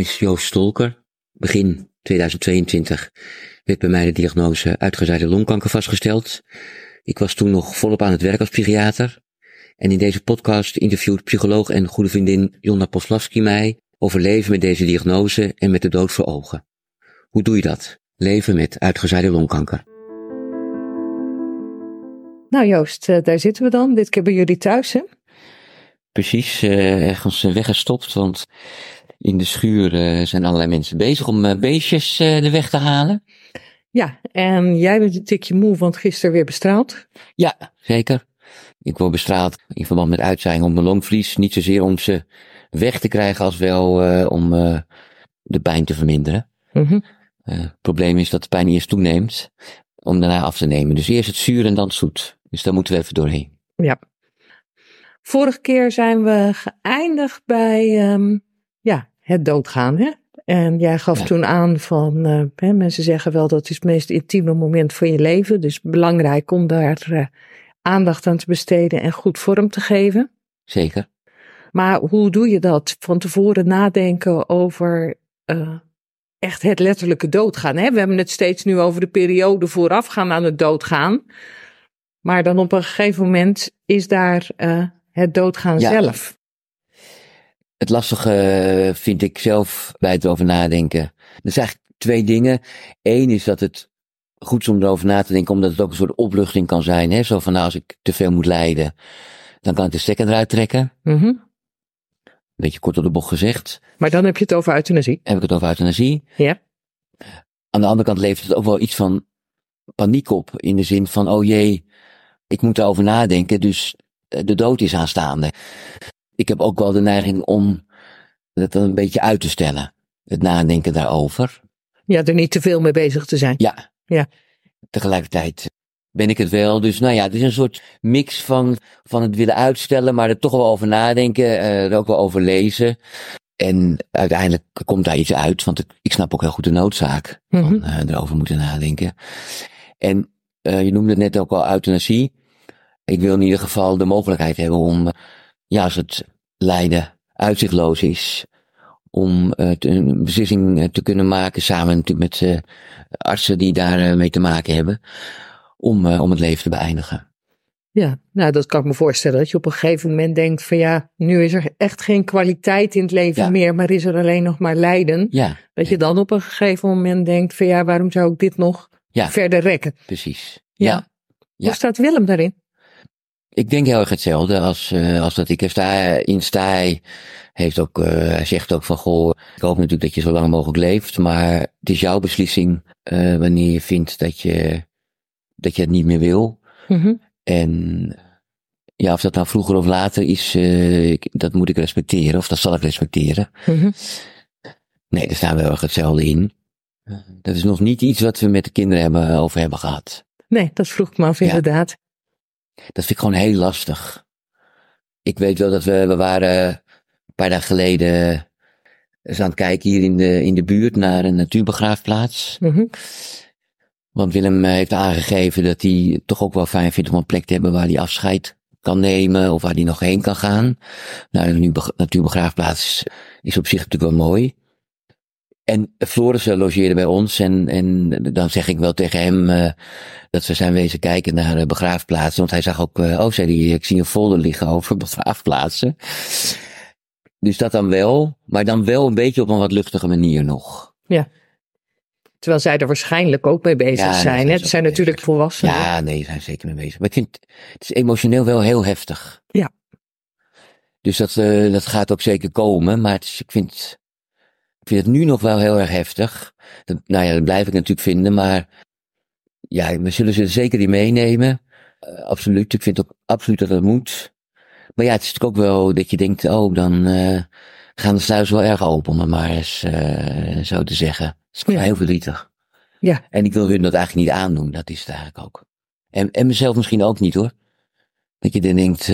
is Joost Stolker. Begin 2022 werd bij mij de diagnose uitgezaaide longkanker vastgesteld. Ik was toen nog volop aan het werk als psychiater. En in deze podcast interviewt psycholoog en goede vriendin Jonna Poslavski mij over leven met deze diagnose en met de dood voor ogen. Hoe doe je dat? Leven met uitgezaaide longkanker. Nou Joost, eh, daar zitten we dan. Dit keer bij jullie thuis hè? Precies, uh, ergens weggestopt, want in de schuur uh, zijn allerlei mensen bezig om uh, beestjes de weg te halen. Ja, en jij bent een tikje moe, want gisteren weer bestraald. Ja, zeker. Ik word bestraald in verband met uitzaaiing om de longvlies. Niet zozeer om ze weg te krijgen als wel om de pijn te verminderen. Mm -hmm. het probleem is dat de pijn eerst toeneemt om daarna af te nemen. Dus eerst het zuur en dan het zoet. Dus daar moeten we even doorheen. Ja. Vorige keer zijn we geëindigd bij um, ja, het doodgaan. Hè? En jij gaf ja. toen aan van, uh, hè, mensen zeggen wel dat is het meest intieme moment van je leven. Dus belangrijk om daar uh, aandacht aan te besteden en goed vorm te geven. Zeker. Maar hoe doe je dat? Van tevoren nadenken over uh, echt het letterlijke doodgaan. Hè? We hebben het steeds nu over de periode voorafgaan aan het doodgaan. Maar dan op een gegeven moment is daar het doodgaan ja. zelf. Het lastige vind ik zelf bij het over nadenken. Er zijn eigenlijk twee dingen. Eén is dat het goed is om erover na te denken, omdat het ook een soort opluchting kan zijn. Hè? Zo van, nou, als ik te veel moet lijden, dan kan ik de stekker eruit trekken. Mm -hmm. Beetje kort op de bocht gezegd. Maar dan heb je het over euthanasie. Heb ik het over euthanasie. Ja. Aan de andere kant levert het ook wel iets van paniek op. In de zin van, oh jee, ik moet erover nadenken, dus de dood is aanstaande. Ik heb ook wel de neiging om dat een beetje uit te stellen. Het nadenken daarover. Ja, er niet te veel mee bezig te zijn. Ja. ja. Tegelijkertijd ben ik het wel. Dus nou ja, het is een soort mix van, van het willen uitstellen, maar er toch wel over nadenken, uh, er ook wel over lezen. En uiteindelijk komt daar iets uit, want ik, ik snap ook heel goed de noodzaak mm -hmm. van uh, erover moeten nadenken. En uh, je noemde het net ook al euthanasie. Ik wil in ieder geval de mogelijkheid hebben om, ja, als het lijden uitzichtloos is, om uh, te, een beslissing te kunnen maken, samen natuurlijk met uh, artsen die daar uh, mee te maken hebben, om, om het leven te beëindigen. Ja, nou dat kan ik me voorstellen. Dat je op een gegeven moment denkt van ja, nu is er echt geen kwaliteit in het leven ja. meer, maar is er alleen nog maar lijden. Ja. Dat je dan op een gegeven moment denkt van ja, waarom zou ik dit nog ja. verder rekken? Precies. Ja. ja. Hoe staat Willem daarin? Ik denk heel erg hetzelfde als, uh, als dat ik er sta, in heeft ook, uh, hij zegt ook van, goh, ik hoop natuurlijk dat je zo lang mogelijk leeft, maar het is jouw beslissing uh, wanneer je vindt dat je, dat je het niet meer wil. Mm -hmm. En ja, of dat nou vroeger of later is, ik, dat moet ik respecteren, of dat zal ik respecteren. Mm -hmm. Nee, daar staan we heel erg hetzelfde in. Dat is nog niet iets wat we met de kinderen hebben, over hebben gehad. Nee, dat vroeg ik me af, Ja. Dat vind ik gewoon heel lastig. Ik weet wel dat we, we waren een paar dagen geleden eens aan het kijken hier in de, in de buurt naar een natuurbegraafplaats. Mhm. Want Willem eh, heeft aangegeven dat hij toch ook wel fijn vindt om een plek te hebben waar hij afscheid kan nemen of waar hij nog heen kan gaan. Nou, een natuurbegraafplaats is op zich natuurlijk wel mooi. En Floris eh, logeerde bij ons en, en dan zeg ik wel tegen hem uh, dat we zijn wezen kijken naar uh, begraafplaatsen. Want hij zag ook, uh, oh zei hij, ik zie een folder liggen over begraafplaatsen. Dus dat dan wel, maar dan wel een beetje op een wat luchtige manier nog. Ja. Terwijl zij er waarschijnlijk ook mee bezig Ja, zijn. Hè? Het ze zijn natuurlijk volwassenen. Ja, nee, daar zijn zeker mee bezig. Maar ik vind, het is emotioneel wel heel heftig. Ja. Dus dat, dat gaat ook zeker komen, maar het is, ik vind, vind het nu nog wel heel erg heftig. Dat, nou ja, dat blijf ik natuurlijk vinden, maar ja, we zullen ze er zeker in meenemen. Uh, absoluut, ik vind ook absoluut dat dat moet. Maar ja, het is natuurlijk ook wel dat je denkt, oh, dan uh, gaan de sluizen wel erg open, om het maar eens uh, zo te zeggen. Het is Ja. heel verdrietig. Ja. En ik wil hun dat eigenlijk niet aandoen, dat is het eigenlijk ook. En, en mezelf misschien ook niet hoor. Dat je dan denkt,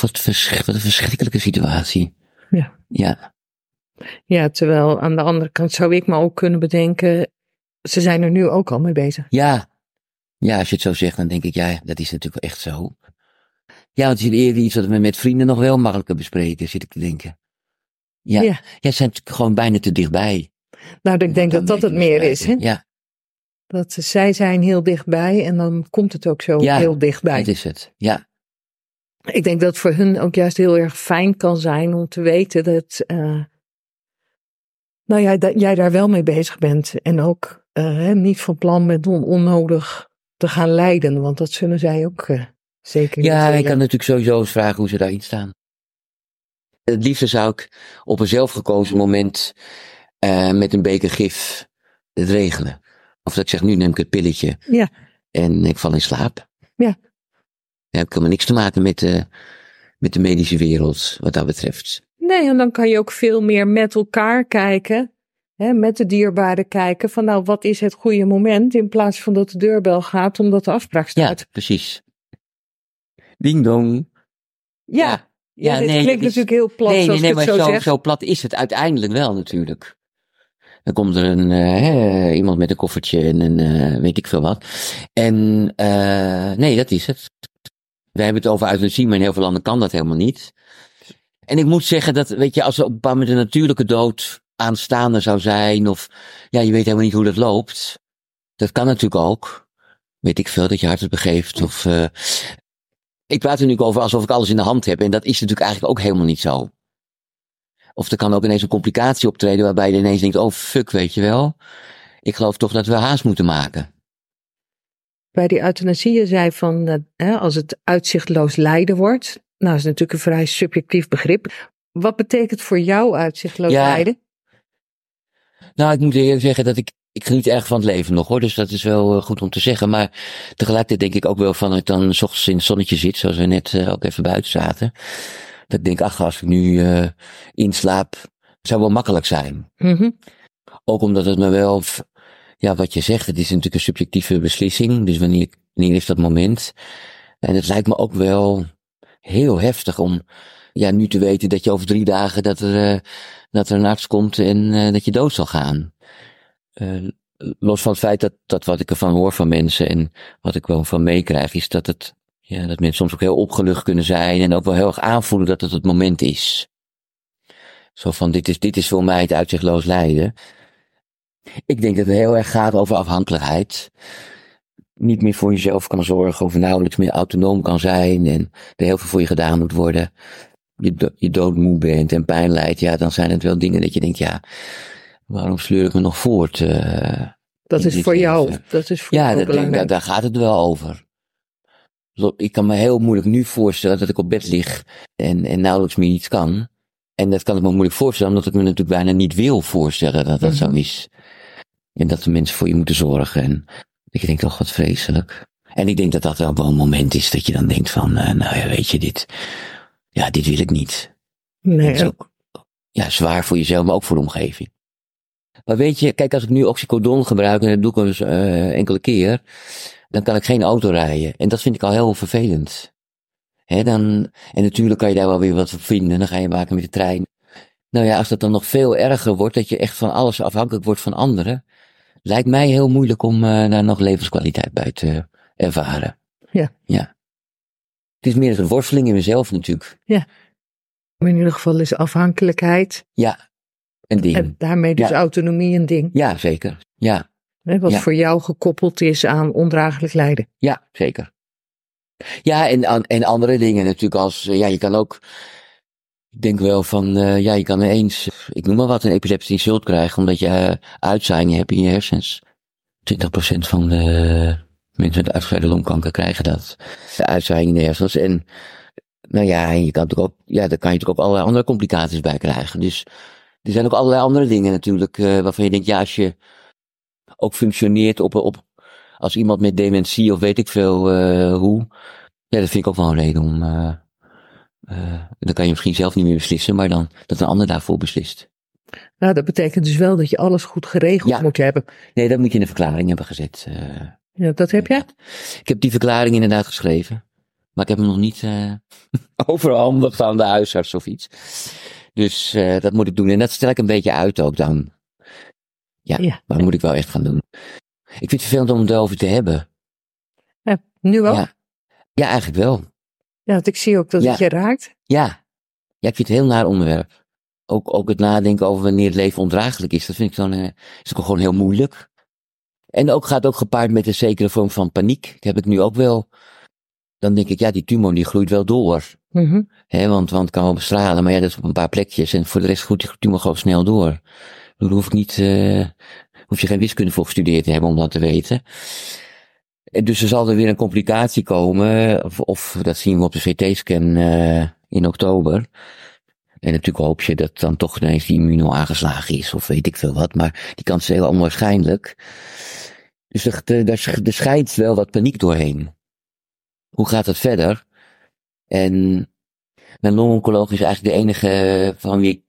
wat, vers, wat een verschrikkelijke situatie. Ja. Ja, ja, terwijl aan de andere kant zou ik me ook kunnen bedenken, ze zijn er nu ook al mee bezig. ja. Ja, als je het zo zegt, dan denk ik, ja, dat is natuurlijk echt zo. Ja, want het is eerder iets wat we met vrienden nog wel makkelijker bespreken, zit ik te denken. Ja, Ja. ja. zijn gewoon bijna te dichtbij. Nou, ik denk dat dat het meer is. Hè? Ja, Dat zij zijn heel dichtbij en dan komt het ook zo Ja, heel dichtbij. dat is het. Ja, Ik denk dat het voor hun ook juist heel erg fijn kan zijn om te weten dat, eh, nou ja, dat jij daar wel mee bezig bent. En ook eh, niet van plan bent om onnodig te gaan lijden, want dat zullen zij ook eh, zeker niet ja ik kan natuurlijk sowieso eens vragen hoe ze daarin staan. Het liefste zou ik op een zelfgekozen moment eh, met een beker gif het regelen. Of dat ik zeg, nu neem ik het pilletje Ja. en ik val in slaap. Ja. Dat heeft helemaal niks te maken met met de medische wereld, wat dat betreft. Nee, en dan kan je ook veel meer met elkaar kijken, hè, met de dierbaren kijken, van nou, wat is het goede moment, in plaats van dat de deurbel gaat omdat de afspraak Ja, staat. precies. Ding dong. Ja, ja, dit nee, dat klinkt is- natuurlijk heel plat nee, nee, zoals nee, ik maar het zo, zo, zeg. zo plat is het uiteindelijk wel natuurlijk. Dan komt er een, eh, hè, iemand met een koffertje en een, eh, weet ik veel wat. En, eh, nee, dat is het. We hebben het over euthanasie, maar in heel veel landen kan dat helemaal niet. En ik moet zeggen dat, weet je, als op een bepaald moment een natuurlijke dood aanstaande zou zijn, of, ja, je weet helemaal niet hoe dat loopt. Dat kan natuurlijk ook. Weet ik veel, dat je hart het begeeft, of, eh, ik praat er nu over alsof ik alles in de hand heb. En dat is natuurlijk eigenlijk ook helemaal niet zo. Of er kan ook ineens een complicatie optreden waarbij je ineens denkt, oh fuck, weet je wel. Ik geloof toch dat we haast moeten maken. Bij die euthanasie je zei van, eh, hè, als het uitzichtloos lijden wordt, nou is natuurlijk een vrij subjectief begrip. Wat betekent voor jou uitzichtloos Ja. lijden? Nou, ik moet eerlijk zeggen dat ik, ik geniet erg van het leven nog hoor. Dus dat is wel eh, goed om te zeggen. Maar tegelijkertijd denk ik ook wel van, dat ik dan 's ochtends in het zonnetje zit, zoals we net eh, ook even buiten zaten. Dat ik denk, ach, als ik nu eh inslaap, zou wel makkelijk zijn. Mhm. Ook omdat het me wel, ja, wat je zegt, het is natuurlijk een subjectieve beslissing. Dus wanneer, wanneer is dat moment? En het lijkt me ook wel heel heftig om, ja, nu te weten dat je over drie dagen dat er, eh, dat er een arts komt en eh, dat je dood zal gaan. Eh, los van het feit dat, dat wat ik ervan hoor van mensen en wat ik wel van meekrijg, is dat het, ja, dat mensen soms ook heel opgelucht kunnen zijn en ook wel heel erg aanvoelen dat het het moment is. Zo van, dit is, dit is voor mij het uitzichtloos lijden. Ik denk dat het heel erg gaat over afhankelijkheid. Niet meer voor jezelf kan zorgen of nauwelijks meer autonoom kan zijn en er heel veel voor je gedaan moet worden. Je, do- je doodmoe bent en pijn lijdt, ja, dan zijn het wel dingen dat je denkt, ja, waarom sleur ik me nog voort? eh? Dat is voor jou, dat is voor Ja, jou dat, daar, daar gaat het wel over. Ik kan me heel moeilijk nu voorstellen dat ik op bed lig en, en nauwelijks meer iets kan. En dat kan ik me moeilijk voorstellen, omdat ik me natuurlijk bijna niet wil voorstellen dat dat zo Mhm. is. En dat de mensen voor je moeten zorgen. En ik denk toch wat vreselijk. En ik denk dat dat wel een moment is dat je dan denkt van, eh, nou ja, weet je, dit, ja, dit wil ik niet. Nee, ook ja, zwaar voor jezelf, maar ook voor de omgeving. Maar weet je, kijk, als ik nu oxycodon gebruik, en dat doe ik dus eh, enkele keer, dan kan ik geen auto rijden. En dat vind ik al heel vervelend. Hè, dan, en natuurlijk kan je daar wel weer wat van vinden, dan ga je maken met de trein. Nou ja, als dat dan nog veel erger wordt, dat je echt van alles afhankelijk wordt van anderen, lijkt mij heel moeilijk om eh, daar nog levenskwaliteit bij te ervaren. Ja. Ja. Het is meer een worsteling in mezelf natuurlijk. maar in ieder geval is afhankelijkheid Ja. Een ding. en daarmee dus Ja. autonomie een ding. Ja, zeker. Ja. Wat Ja. voor jou gekoppeld is aan ondraaglijk lijden. Ja, zeker. Ja, en, en andere dingen natuurlijk als, eh, ja, je kan ook, ik denk wel van, eh, ja, je kan ineens, ik noem maar wat, een epileptische insult krijgen, omdat je uh, uitzaaiingen hebt in je hersens. 20% van de mensen met uitgebreide longkanker krijgen dat. De uitzaaiingen in de hersens. En, nou ja, en je kan natuurlijk ook, ja, daar kan je natuurlijk ook allerlei andere complicaties bij krijgen. Dus, er zijn ook allerlei andere dingen natuurlijk, eh, waarvan je denkt, ja, als je ook functioneert op, op, als iemand met dementie of weet ik veel eh, hoe. Ja, dat vind ik ook wel een reden om. Eh dan kan je misschien zelf niet meer beslissen, maar dan dat een ander daarvoor beslist. Nou, dat betekent dus wel dat je alles goed geregeld Ja. moet hebben. Nee, dat moet je in de verklaring hebben gezet. eh. Ja, dat heb jij? ik heb die verklaring inderdaad geschreven, maar ik heb hem nog niet eh overhandigd aan de huisarts of iets. Dus dat moet ik doen. En dat stel ik een beetje uit ook dan. Ja, Ja. maar dat moet ik wel echt gaan doen. Ik vind het vervelend om het erover te hebben. Ja, nu. Ja. ja, eigenlijk wel. Want ik zie ook dat Ja. het je raakt. Ja. Ja, ik vind het een heel naar onderwerp. ook, ook het nadenken over wanneer het leven ondraaglijk is, dat vind ik dan, uh, is ook gewoon heel moeilijk. En ook gaat ook gepaard met een zekere vorm van paniek. Dat heb ik nu ook wel. Dan denk ik, ja, die tumor die groeit wel door. Mhm. Hè, want, want het kan wel bestralen, maar ja, dat is op een paar plekjes. En voor de rest groeit die tumor gewoon snel door. Daar hoef ik niet, uh, hoef je geen wiskunde voor gestudeerd te hebben om dat te weten. Dus er zal er weer een complicatie komen, of, dat zien we op de CT-scan uh, in oktober. En natuurlijk hoop je dat dan toch ineens die immuno aangeslagen is, of weet ik veel wat, maar die kans is heel onwaarschijnlijk. Dus er, schijnt wel wat paniek doorheen. Hoe gaat het verder? En mijn longoncoloog is eigenlijk de enige van wie ik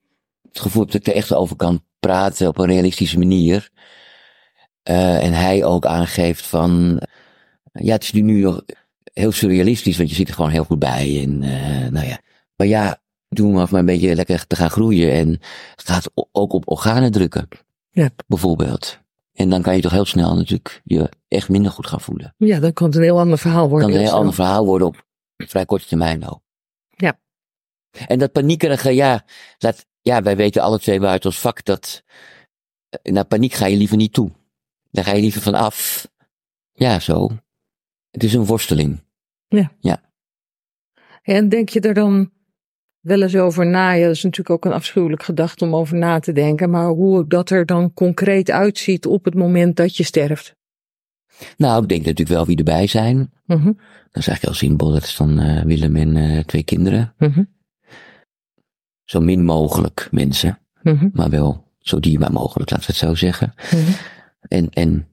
het gevoel heb dat ik er echt over kan praten op een realistische manier. Uh, en hij ook aangeeft van, ja, het is nu nog heel surrealistisch, want je zit er gewoon heel goed bij. En, uh, nou ja. Maar ja, doen we maar een beetje lekker te gaan groeien. En het gaat ook op organen drukken. Ja. Bijvoorbeeld. En dan kan je toch heel snel natuurlijk je echt minder goed gaan voelen. Ja, dan kan het een heel ander verhaal worden. Dan kan een heel ander verhaal worden op vrij korte termijn ook. Ja. En dat paniekerige, ja, dat, ja, wij weten alle twee buiten ons vak dat naar paniek ga je liever niet toe. Daar ga je liever van af. Ja, zo. Het is een worsteling. Ja. Ja. En denk je er dan wel eens over na? Ja, dat is natuurlijk ook een afschuwelijk gedachte om over na te denken. Maar hoe dat er dan concreet uitziet op het moment dat je sterft? Nou, ik denk natuurlijk wel wie erbij zijn. Mm -hmm. Dat is eigenlijk heel simpel. Dat is dan uh, Willem en uh, twee kinderen. Mm -hmm. Zo min mogelijk mensen. Mm -hmm. Maar wel zo dierbaar mogelijk, laten we het zo zeggen. En, en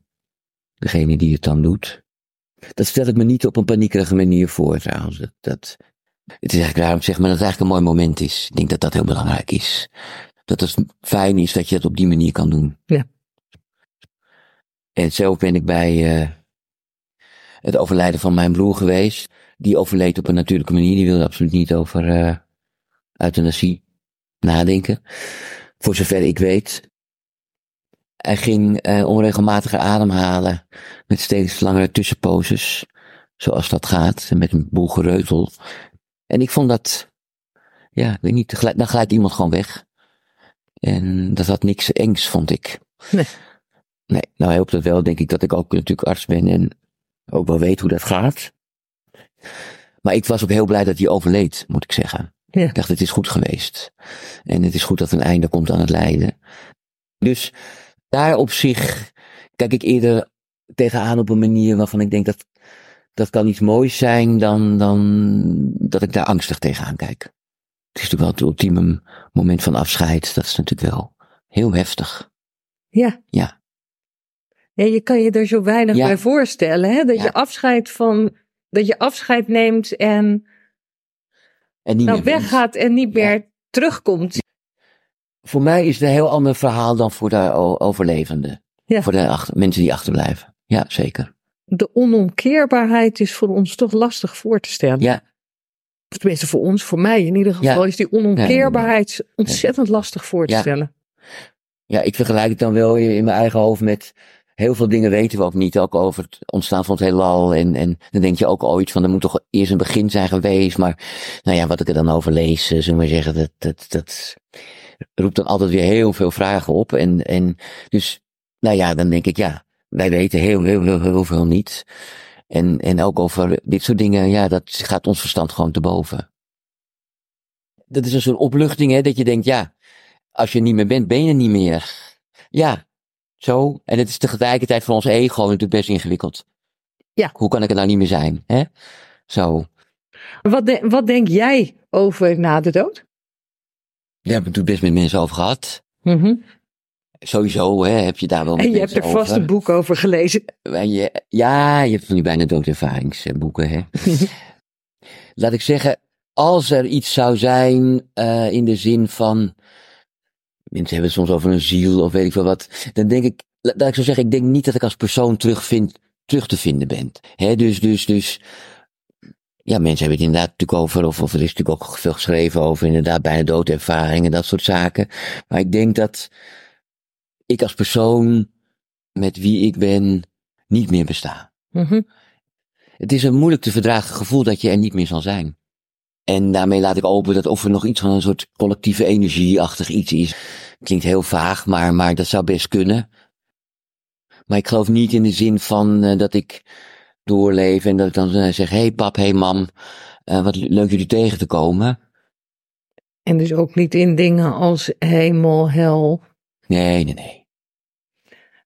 degene die het dan doet. Dat stel ik me niet op een paniekerige manier voor trouwens. Dat, dat, het is eigenlijk daarom zeg maar dat het eigenlijk een mooi moment is. Ik denk dat dat heel belangrijk is. Dat het fijn is dat je het op die manier kan doen. Ja. En zelf ben ik bij uh, het overlijden van mijn broer geweest. Die overleed op een natuurlijke manier. Die wilde absoluut niet over uh, euthanasie nadenken. Voor zover ik weet. Hij ging onregelmatiger ademhalen. Met steeds langere tussenposes. Zoals dat gaat. Met een boel gereutel. En ik vond dat, ja, ik weet niet, dan glijdt iemand gewoon weg. En dat had niks engs, vond ik. Nee. Nee, nou helpt het wel, denk ik, dat ik ook natuurlijk arts ben en ook wel weet hoe dat gaat. Maar ik was ook heel blij dat hij overleed, moet ik zeggen. Ja. Ik dacht, het is goed geweest. En het is goed dat een einde komt aan het lijden. Dus daar op zich kijk ik eerder tegenaan op een manier waarvan ik denk dat dat kan iets moois zijn dan, dan dat ik daar angstig tegenaan kijk. Het is natuurlijk wel het ultieme moment van afscheid. Dat is natuurlijk wel heel heftig. Ja. Ja. Ja, je kan je er zo weinig Ja. bij voorstellen, hè? Dat Ja. je afscheid van, dat je afscheid neemt en En niet nou weggaat en niet meer terugkomt. Voor mij is het een heel ander verhaal dan voor de overlevenden. Ja. Voor de achter, mensen die achterblijven. Ja, zeker. De onomkeerbaarheid is voor ons toch lastig voor te stellen. Ja, Tenminste voor ons, voor mij in ieder geval, Ja. is die onomkeerbaarheid ontzettend lastig voor te stellen. ja, ik vergelijk het dan wel in mijn eigen hoofd met heel veel dingen weten we ook niet. Ook over het ontstaan van het heelal. En, en dan denk je ook ooit van er moet toch eerst een begin zijn geweest. Maar nou ja, wat ik er dan over lees, eh, zullen we zeggen, dat, dat, dat roept dan altijd weer heel veel vragen op. En, en dus, nou ja, dan denk ik ja, wij weten heel, heel, heel, heel veel niet. En, en ook over dit soort dingen, ja, dat gaat ons verstand gewoon te boven. Dat is een soort opluchting, hè, dat je denkt, ja, als je niet meer bent, ben je niet meer. Ja, zo. En het is tegelijkertijd voor ons ego natuurlijk best ingewikkeld. Ja. Hoe kan ik er nou niet meer zijn, hè? Zo. Wat, de- wat denk jij over na de dood? Daar heb ik natuurlijk best met mensen over gehad. Sowieso, hè, heb je daar wel En je hebt er vast een boek over gelezen. En je, ja, je hebt van die bijna doodervaringsboeken, hè. Laat ik zeggen, als er iets zou zijn uh, in de zin van. Mensen hebben het soms over een ziel of weet ik veel wat. Dan denk ik, la- laat ik zo zeggen, ik denk niet dat ik als persoon terugvind, terug te vinden ben. Hè, dus, dus, dus. Ja, mensen hebben het inderdaad natuurlijk over, of, of er is natuurlijk ook veel geschreven over inderdaad bijna doodervaringen, dat soort zaken. Maar ik denk dat ik als persoon met wie ik ben niet meer besta. Mhm. Het is een moeilijk te verdragen gevoel dat je er niet meer zal zijn. En daarmee laat ik open dat of er nog iets van een soort collectieve energieachtig iets is. Klinkt heel vaag, maar, maar dat zou best kunnen. Maar ik geloof niet in de zin van uh, dat ik doorleef en dat ik dan uh, zeg: hey pap, hey mam, uh, wat leuk jullie tegen te komen. En dus ook niet in dingen als hemel, hel. Nee, nee, nee.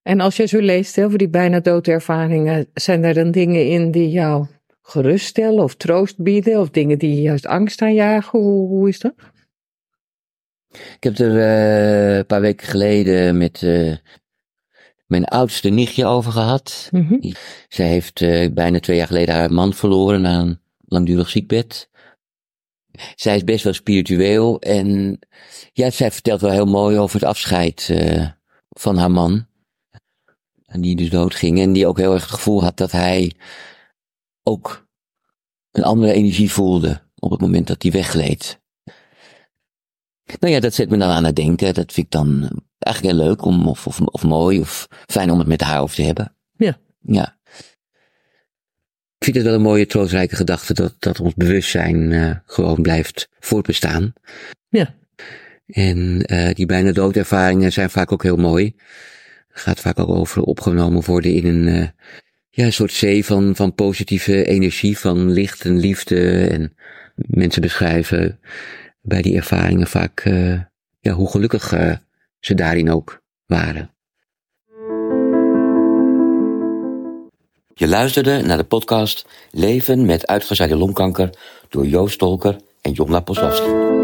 En als je zo leest over die bijna doodervaringen, zijn er dan dingen in die jou geruststellen of troost bieden of dingen die juist angst aanjagen? Hoe, hoe is dat? Ik heb er uh, een paar weken geleden met uh, mijn oudste nichtje over gehad. Mm -hmm. Zij heeft uh, bijna twee jaar geleden haar man verloren na een langdurig ziekbed. Zij is best wel spiritueel en ja, zij vertelt wel heel mooi over het afscheid van haar man. En die dus doodging en die ook heel erg het gevoel had dat hij ook een andere energie voelde op het moment dat hij weggleed. Nou ja, dat zet me dan aan het denken. Dat vind ik dan eigenlijk heel leuk om, of, of, of mooi of fijn om het met haar over te hebben. Ja. Ja. Ik vind het wel een mooie, troostrijke gedachte dat, dat ons bewustzijn uh, gewoon blijft voortbestaan. Ja. En uh, die bijna doodervaringen zijn vaak ook heel mooi. Gaat vaak ook over opgenomen worden in een, uh, ja, een soort zee van, van positieve energie, van licht en liefde. En mensen beschrijven bij die ervaringen vaak ja, hoe gelukkig ze daarin ook waren. Je luisterde naar de podcast Leven met uitgezaaide longkanker door Joost Tolker en Jomla Poslawski.